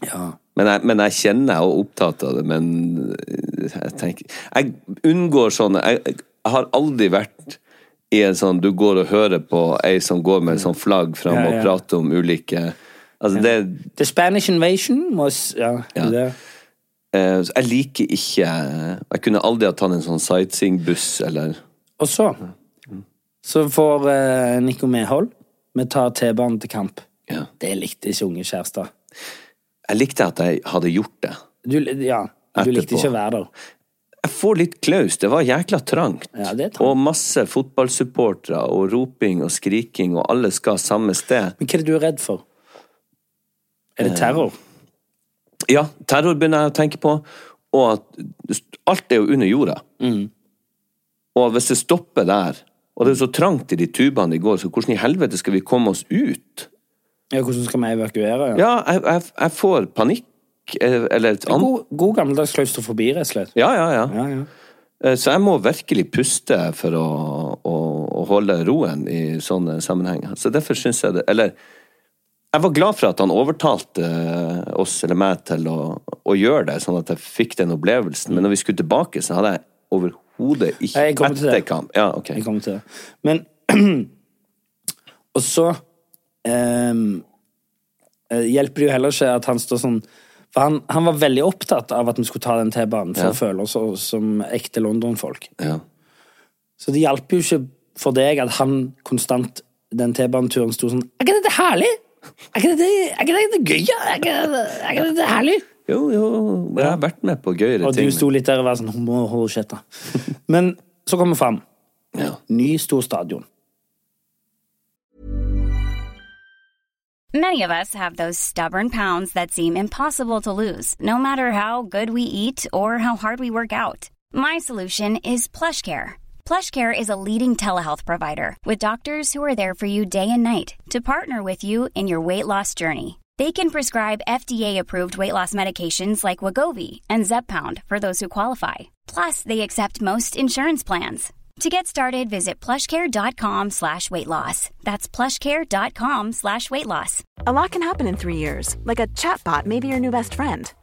Ja. Men jeg, men jeg kjenner jeg er opptatt av det, men eh, jeg tenker Jeg unngår sånne jeg, jeg har aldri vært i en sånn Du går og hører på ei som går med sånn flagg fram Ja, og prater om ulike Altså, det The Spanish invasion was Ja. Ja. Eh, så Jeg liker ikke Jeg kunne aldri ha tatt en sånn sightseeingbuss eller Og så Så får eh, Nico medhold. Vi tar T-banen til kamp. ja. Det likte ikke unge kjærester. Jeg likte at jeg hadde gjort det. Du, ja, du likte ikke å være der. Jeg får litt klaus. Det var jækla trangt. Ja, det trangt. Og masse fotballsupportere og roping og skriking, og alle skal samme sted. Men hva er det du er redd for? Er det terror? Ja, terror begynner jeg å tenke på, og at alt er jo under jorda. Mm. Og hvis det stopper der, og det er så trangt i de tubene i går, så hvordan i helvete skal vi komme oss ut? Ja, hvordan skal vi evakuere? Ja. Ja, jeg, jeg, jeg får panikk, eh, eller et annet God, god gammeldags klaustrofobi, rett og slett. Ja, ja, ja. Ja, ja. Eh, Så jeg må virkelig puste for å, å, å holde roen i sånne sammenhenger. Så derfor syns jeg det Eller jeg var glad for at han overtalte eh, oss, eller meg, til å, å gjøre det, sånn at jeg fikk den opplevelsen. Men når vi skulle tilbake, så hadde jeg overhodet ikke Jeg kommer. Etter kamp. Ja, ok. Jeg kommer til det. Men Og så eh, hjelper det jo heller ikke at han står sånn For han, han var veldig opptatt av at vi skulle ta den T-banen for Ja. å føle oss som ekte London-folk. Ja. Så det hjalp jo ikke for deg at han konstant den T-baneturen sto sånn Er ikke dette herlig? Er ikke dette, er ikke dette gøy? Er ikke, er ikke dette herlig? Jo, jo, jeg har vært med på gøyere Og du sto litt der og var sånn Må holde kjeft, da. Men så kom vi fram. Ja. Ny stor stadion. Many of us have those stubborn pounds that seem impossible to lose, no matter how good we eat or how hard we work out. My solution is PlushCare. PlushCare is a leading telehealth provider with doctors who are there for you day and night to partner with you in your weight loss journey. They can prescribe FDA-approved weight loss medications like Wagovi and Zepbound for those who qualify. Plus, they accept most insurance plans. To get started, visit plushcare.com slash weight loss. That's plushcare.com slash weight loss. A lot can happen in three years, like a chatbot may be your new best friend.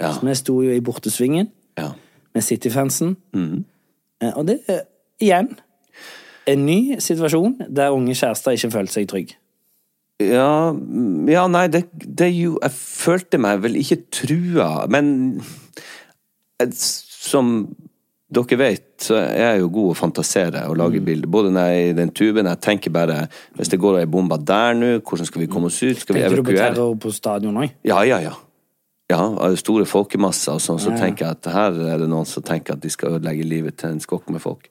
Ja, Vi sto jo i bortesvingen ja. med City-fansen. Mm. Og det er igjen en ny situasjon der unge kjærester ikke følte seg trygge. Ja, mm, ja nei, det, det jo Jeg følte meg vel ikke trua, men eh, som dere vet, så er jeg jo god å fantasere og lage bilder. Både når jeg er i den tuben, jeg tenker bare Hvis det går ei bombe der nå, hvordan skal vi komme oss ut? Skal vi Tenkte du på evakuere? terror på stadion òg? Ja, ja, ja. Ja, av store folkemasser og sånn, så tenker jeg at her er det noen som tenker at de skal ødelegge livet til en skokk med folk.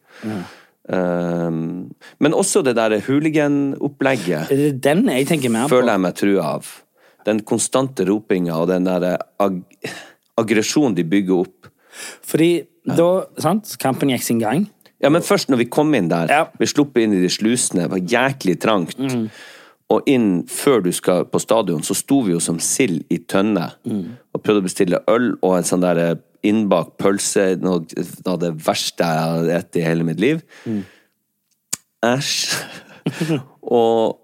Um, men også det der hooliganopplegget den jeg tenker mer på. føler jeg meg trua av. Den konstante ropinga og den der ag aggresjonen de bygger opp. Fordi da, sant, kampen gikk sin gang. Ja, men først når vi kom inn der, Ja. vi sluppet inn i de slusene, det var jæklig trangt. Og inn før du skal på stadion, så sto vi jo som sild i tønne og prøvde å bestille øl og en sånn der innbakt pølse, noe av det verste jeg har spist i hele mitt liv. Æsj. og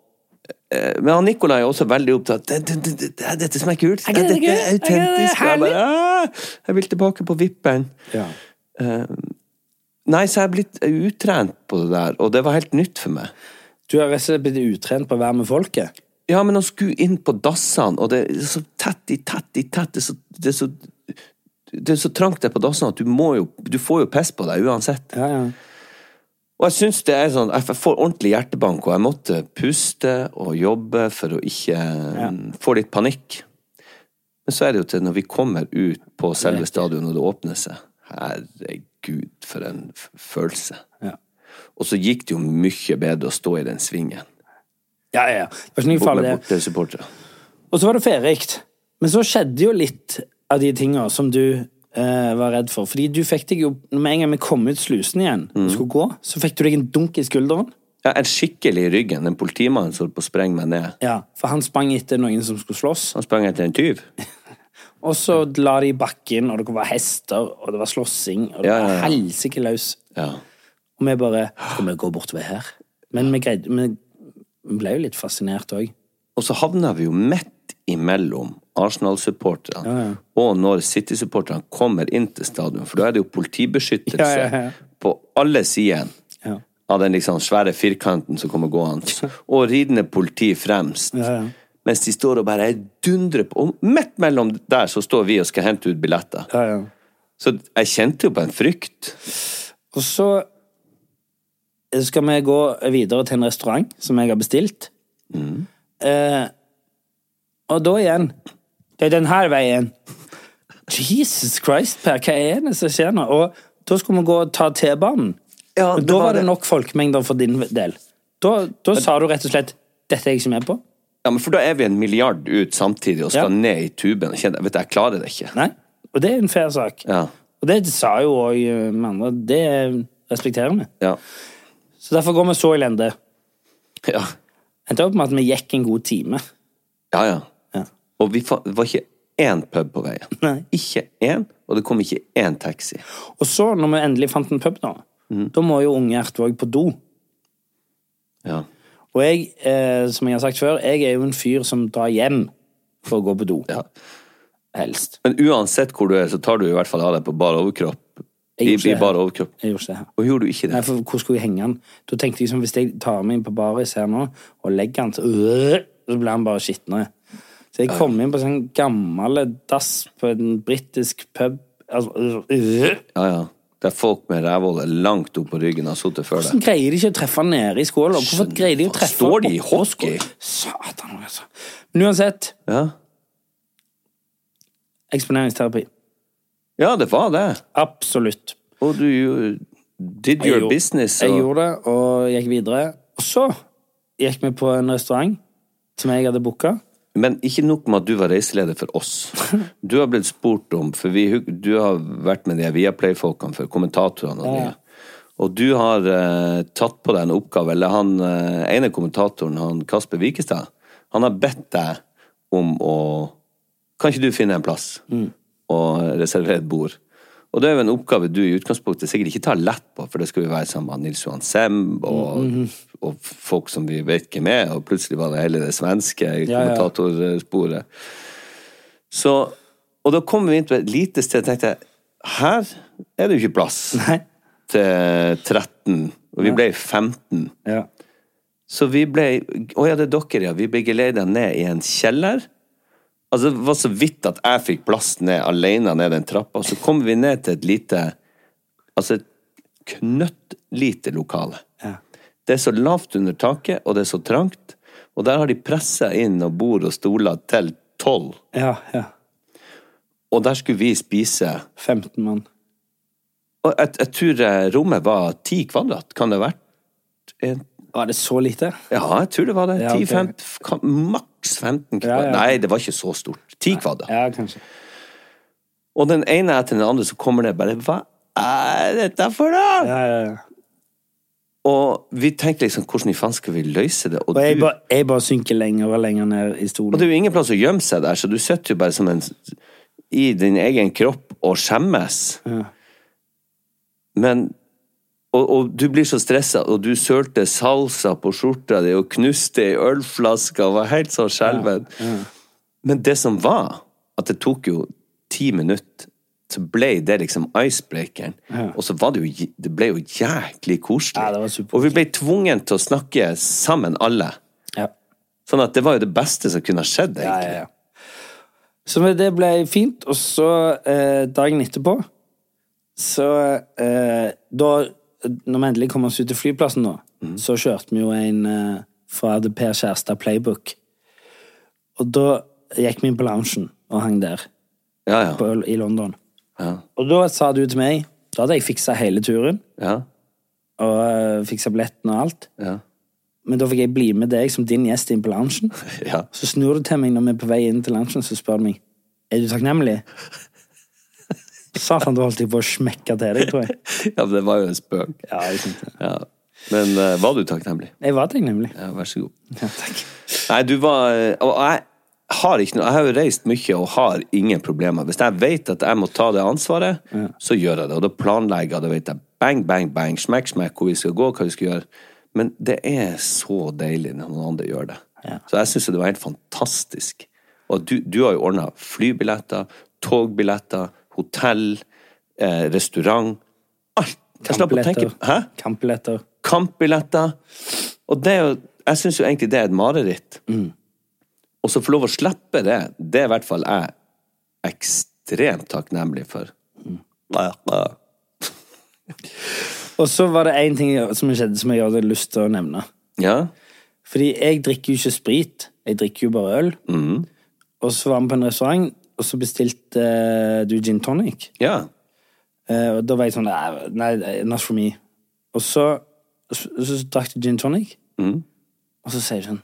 eh, men han Nikolai er også veldig opptatt det, det, det, det, er Dette som er kult. Er det Dette er? Er autentisk. Jeg bare «Ah, Jeg vil tilbake på vippen. Ja. Nei, så jeg er blitt utrent på det der, og det var helt nytt for meg. Du har rett og slett blitt utrent på å være med folket. Ja, men å skulle inn på dassene, og det er så tett i tett i tett, det er så, det er så, det er så trangt der på dassene at du må jo Du får jo piss på deg uansett. Ja, ja. Og jeg syns det er sånn Jeg får ordentlig hjertebank, og jeg måtte puste og jobbe for å ikke få litt panikk. Men så er det jo til når vi kommer ut på selve stadion, og det åpner seg Herregud, for en følelse. Ja. Og så gikk det jo mye bedre å stå i den svingen. Ja, ja. Det var ikke noe farlig, det. Og så var det ferikt. Men så skjedde jo litt av de tinga som du eh, var redd for. Fordi du fikk deg jo Med en gang vi kom ut slusen igjen og skulle gå, så fikk du deg en dunk i skulderen. Ja, en skikkelig i ryggen. En politimann som holdt på å sprenge meg ned. Ja, For han sprang etter noen som skulle slåss. Han sprang etter en tyv. Og så la de i bakken, og det var hester, og det var slåssing, og det Ja, var helsike løs. Ja. Og vi bare Skal vi gå bortover her? Men vi greide vi ble jo litt fascinert òg. Og så havna vi jo midt imellom Arsenal-supporterne og når City-supporterne kommer inn til stadion, for da er det jo politibeskyttelse Ja, ja, ja. på alle sider av den liksom svære firkanten som kommer gående, og ridende politi fremst. Ja, ja. Mens de står og bare dundrer på. Og midt mellom der så står vi og skal hente ut billetter. Ja, ja. Så jeg kjente jo på en frykt. Og så skal vi gå videre til en restaurant som jeg har bestilt. Eh, og da igjen Det er den her veien. Jesus Christ, Per, hva er det som skjer nå? Og da skulle vi gå og ta T-banen. Ja, og da var det det. nok folkemengder for din del. Da, da sa du rett og slett 'dette er jeg ikke med på'. Ja, men For da er vi en milliard ut samtidig og skal Ja. ned i tuben. Jeg vet jeg klarer det ikke. Nei. Og det er en fair sak. Ja. Og det sa jo òg andre. Det respekterer vi. Ja. Så derfor går vi så elendig. Ja. Endte opp med at vi gikk en god time. Ja, ja. Ja. Og vi var ikke én pub på veien. Nei. Ikke én, og det kom ikke én taxi. Og så, når vi endelig fant en pub, da, mm. da må jo unge Ertvåg på do. Ja. Og jeg, eh, som jeg har sagt før, jeg er jo en fyr som drar hjem for å gå på do. ja. Helst. Men uansett hvor du er, så tar du i hvert fall av deg på bar overkropp. I, i bare overkropp. Jeg gjorde ikke det. Og gjorde du ikke Nei, for hvor skulle jeg henge den? Da tenkte jeg sånn, hvis jeg tar meg inn på baris her nå, og legger den, så, øh, så blir han bare skitnere. Så jeg kom inn på sånn gammel dass på en britisk pub. Altså, øh. Ja, ja. Der folk med rævhålet langt opp på ryggen har sittet før Hvordan deg. greier de ikke å treffe han nede i skåla? Hvorfor greier de å treffe Står de i hockey? Satan, altså. Men uansett, Ja. eksponeringsterapi. Ja, det var det. Absolutt. Og du did Jeg your gjorde- business. Jeg gjorde det, og gikk videre. Og så gikk vi på en restaurant som jeg hadde booka. men ikke nok med at du var reiseleder for oss. Du har blitt spurt om, for vi, du har vært med de Viaplay-folkene for kommentatorene. Og, de. og du har eh, tatt på deg en oppgave, eller han eh, ene kommentatoren, han Kasper Wikestad, han har bedt deg om å Kan ikke du finne en plass og reservere et bord? Og det er jo en oppgave du i utgangspunktet sikkert ikke tar lett på, for det skal jo være sammen med Nils Johan Semb og, og folk som vi vet hvem er, og plutselig var det hele det svenske ja. kommentatorsporet. Så, og da kom vi inn til et lite sted og tenkte her er det jo ikke plass Nei. til 13, og vi ble 15. Ja. Så vi ble Å ja, det er dere, ja. Vi ble geleida ned i en kjeller. Altså, det var så vidt at jeg fikk plass ned alene ned den trappa. Så kom vi ned til et lite Altså et knøttlite lokale. Ja. Det er så lavt under taket, og det er så trangt. Og der har de pressa inn og bord og stoler til tolv. ja, ja. Og der skulle vi spise 15 mann. Og jeg, jeg tror eh, rommet var ti kvadrat. Kan det ha vært en Var det så lite? Ja, jeg tror det var det. Ja, 10, 15, maks 15 Ja, kvadrat. Nei, det var ikke så stort. 10 kvadrat. Ja, kanskje. Og den ene etter den andre så kommer det bare Hva er dette for noe? Ja, ja, ja. Og vi tenkte liksom, hvordan i faen skal vi løse det? Og, Og jeg du, bare, jeg bare synker lenger og lenger ned i og det er jo ingen plass å gjemme seg der, så du sitter jo bare som en i din egen kropp og skjemmes. Ja. Men og, og du blir så stressa, og du sølte salsa på skjorta di og knuste ei ølflaske og var helt sånn skjelven. Men det som var, at det tok jo ti minutter, så ble det liksom icebreakeren. Og så var det jo Det ble jo jæklig koselig. Ja, og vi ble tvunget til å snakke sammen, alle. Ja. Sånn at det var jo det beste som kunne ha skjedd, egentlig. ja, ja. Så det ble fint, og så eh, dagen etterpå Så eh, da Når vi endelig kom oss ut til flyplassen, nå, så kjørte vi jo en uh, fra The Per Kjærstad Playbook. Og da gikk vi inn på loungen og hang der Ja, ja. på, i London. Ja, Og da sa du til meg Da hadde jeg fiksa hele turen, ja, og uh, fiksa billetten og alt. ja. Men da fikk jeg bli med deg som din gjest inn på loungen. ja. Så snur du til meg når vi er på vei inn til loungen, så spør du meg Er du takknemlig. Satan, du holdt på å smekke til deg, tror jeg. ja men det var jo en spøk. Ja, jeg synes det. Ja. Men uh, var du takknemlig? Jeg var takknemlig. Ja, vær så god. Ja, takk. Nei, du var Og jeg har ikke noe Jeg har jo reist mye og har ingen problemer. Hvis jeg vet at jeg må ta det ansvaret, så gjør jeg det. Og da planlegger jeg, da vet jeg bang, bang, bang, smekk, smekk, hvor vi skal gå, hva vi skal gjøre. Men det er så deilig når noen andre gjør det. Ja. Så jeg syns det var helt fantastisk Og du, du har jo ordna flybilletter, togbilletter, hotell, eh, restaurant. Alt! Kampbilletter. Kampbilletter. Kampbilletter. Og det er jo Jeg syns jo egentlig det er et mareritt. Og så få lov å slippe det, det er i hvert fall jeg ekstremt takknemlig for. Og så var det én ting som skjedde som jeg hadde lyst til å nevne. Ja? Fordi jeg drikker jo ikke sprit, jeg drikker jo bare øl. Mm. Og så var vi på en restaurant, og så bestilte eh, du gin tonic. Ja. Eh, og da var jeg sånn Nei, not for me. Og så, så, så drakk du gin tonic, Mm. og så sier du sånn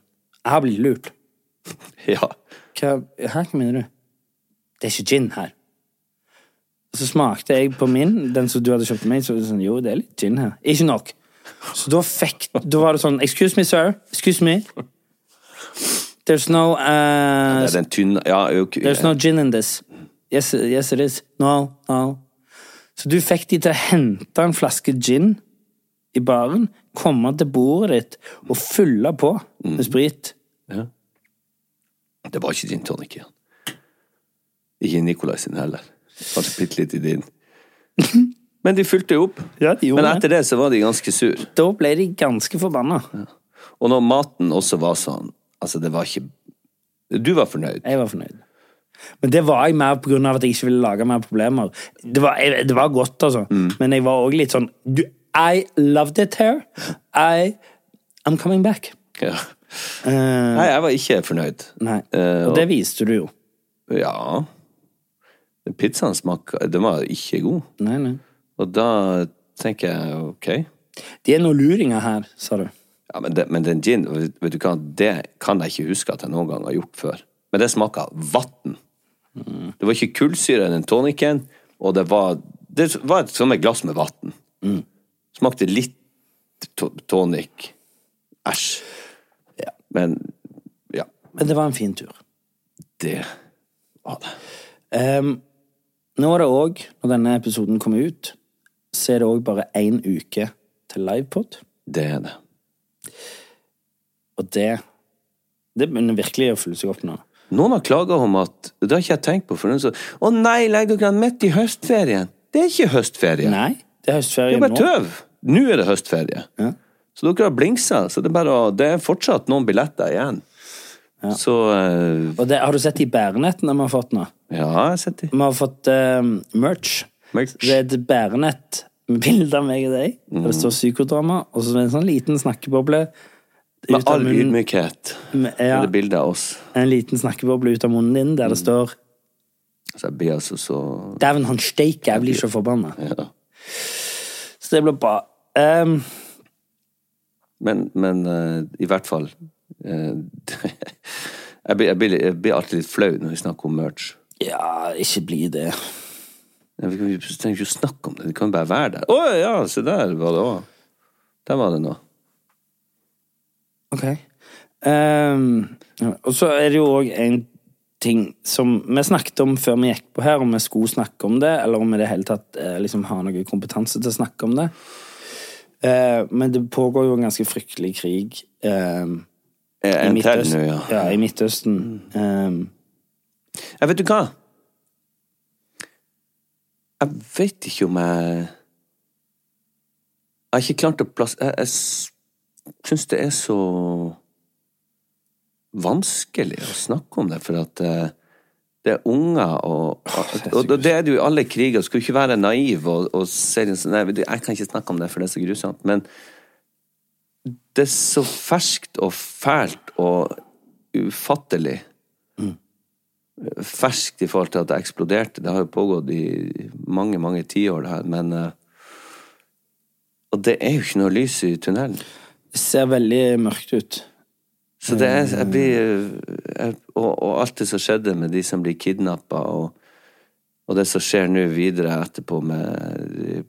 Jeg har blitt lurt. Ja. Hva, hva mener du? Det er ikke gin her. Så smakte jeg på min, den som du hadde kjøpt til meg, så sånn, jo, det er litt gin her. Ikke nok. Så da fikk, da var det sånn, excuse me, sir, excuse me. There's no, Det uh, er den tynne Ja, okay. there's no gin in this. Yes, yes it is. No, no. Så du fikk de til å hente en flaske gin i baren, komme til bordet ditt og fylle på med sprit. Ja. Det var ikke gin tonic igjen. Ikke Nikolai sin heller. Kanskje bitte litt i din. Men de fylte jo opp. Ja, de Men etter det så var de ganske sur. Da ble de ganske forbanna. Og når maten også var sånn Altså, det var ikke Du var fornøyd. Jeg var fornøyd. Men det var jeg mer av at jeg ikke ville lage mer problemer. Det var, jeg, det var godt, altså. Men jeg var òg litt sånn du, I loved it here. I I'm coming back. Ja. Uh, Nei, jeg var ikke fornøyd. nei. Uh, Og det viste du jo. Ja. Pizzaen smak Den var ikke god. Nei, nei. Og da tenker jeg ok. De er noen luringer her, sa du. Ja, men, det, men den gin, vet du hva, det kan jeg ikke huske at jeg noen gang har gjort før. Men det smaker vann. Det var ikke kullsyre i den tonicen, og det var, det var et sånt glass med vann. Smakte litt to tonic. Æsj. Men ja, Men det var en fin tur. det var det. Um, nå er det òg, når denne episoden kommer ut, så er det òg bare én uke til livepod. Det er det. Og det Det begynner virkelig å fylle seg opp nå. Noen har klaga om at Det har ikke jeg tenkt på. For noen så, Å nei, legger dere den midt i høstferien? Det er ikke høstferie. Nei, det er Det er bare tøv. Nå er det høstferie. Ja. Så dere har blingsa. Så det er, bare, det er fortsatt noen billetter igjen. Så uh, Og det, har du sett de bærenettene vi har fått nå? Ja, jeg har sett de. Vi har fått uh, merch. Merch. Det er et bærenett med bilde av meg og deg. Mm. det står psykodrama, og så er det en sånn liten snakkeboble. Med ut av all munnen- ydmykhet. med- Ja. er Det bilde av oss. en liten snakkeboble ut av munnen din der det står Så jeg blir altså så Dæven, han steiker! jeg blir så forbanna. ja. Så det blir bra. Um, Men, men uh, i hvert fall uh, jeg, blir, jeg, blir, jeg blir alltid litt flau når vi snakker om merch. ja, ikke bli det. Vi trenger ikke å snakke om det, vi kan bare være der. Å ja, se der var det òg. Der var det noe. Ok. Um, og så er det jo òg en ting som vi snakket om før vi gikk på her, om vi skulle snakke om det, eller om vi i det hele tatt eh, liksom har noe kompetanse til å snakke om det. Uh, men det pågår jo en ganske fryktelig krig Eh, i, En Midtøsten, ja. ja, i Midtøsten. Um, Jeg vet du hva? Jeg vet ikke om jeg Jeg har ikke klart å plassere Jeg, jeg syns det er så vanskelig å snakke om det, for at eh, det er unger og Og det er det jo i alle kriger. Skal jo ikke være naiv og, og si sånn Nei, jeg kan ikke snakke om det, for det er så grusomt. Men det er så ferskt og fælt og ufattelig ferskt i forhold til at det eksploderte. Det har jo pågått i mange, mange tiår, det her, men eh, Og det er jo ikke noe lys i tunnelen. Ser veldig mørkt ut. Så det er jeg blir, jeg, og, og alt det som skjedde med de som blir kidnappa, og, og det som skjer nå videre etterpå med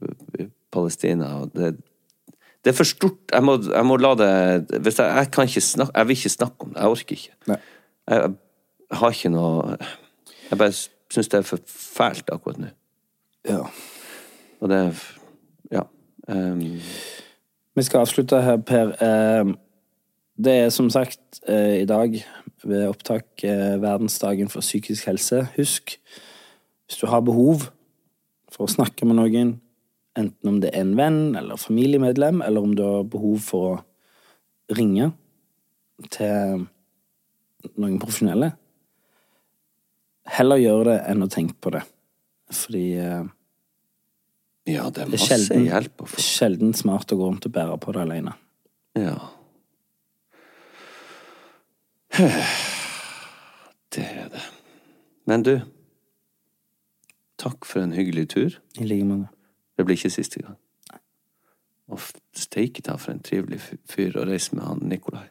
Palestina det, det er for stort. Jeg må, jeg må la det jeg, jeg kan ikke snakke Jeg vil ikke snakke om det. Jeg orker ikke. Jeg, har ikke noe Jeg bare syns det er for fælt akkurat nå. Ja. Og det Ja. ehm, Vi skal avslutte her, Per. Ehm, Det er som sagt eh, i dag ved opptak eh, verdensdagen for psykisk helse. Husk, hvis du har behov for å snakke med noen, enten om det er en venn eller familiemedlem, eller om du har behov for å ringe til noen profesjonelle, heller gjør det enn å tenke på det. Fordi eh, Ja, det er masse sjelden, hjelp å få. sjelden smart å gå rundt og bære på det alene. Ja. Det er det. Men du, takk for en hyggelig tur. I like måte. Det blir ikke siste gang. Og steike ta for en trivelig fyr å reise med han Nikolai.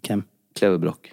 Hvem? Kleve Broch.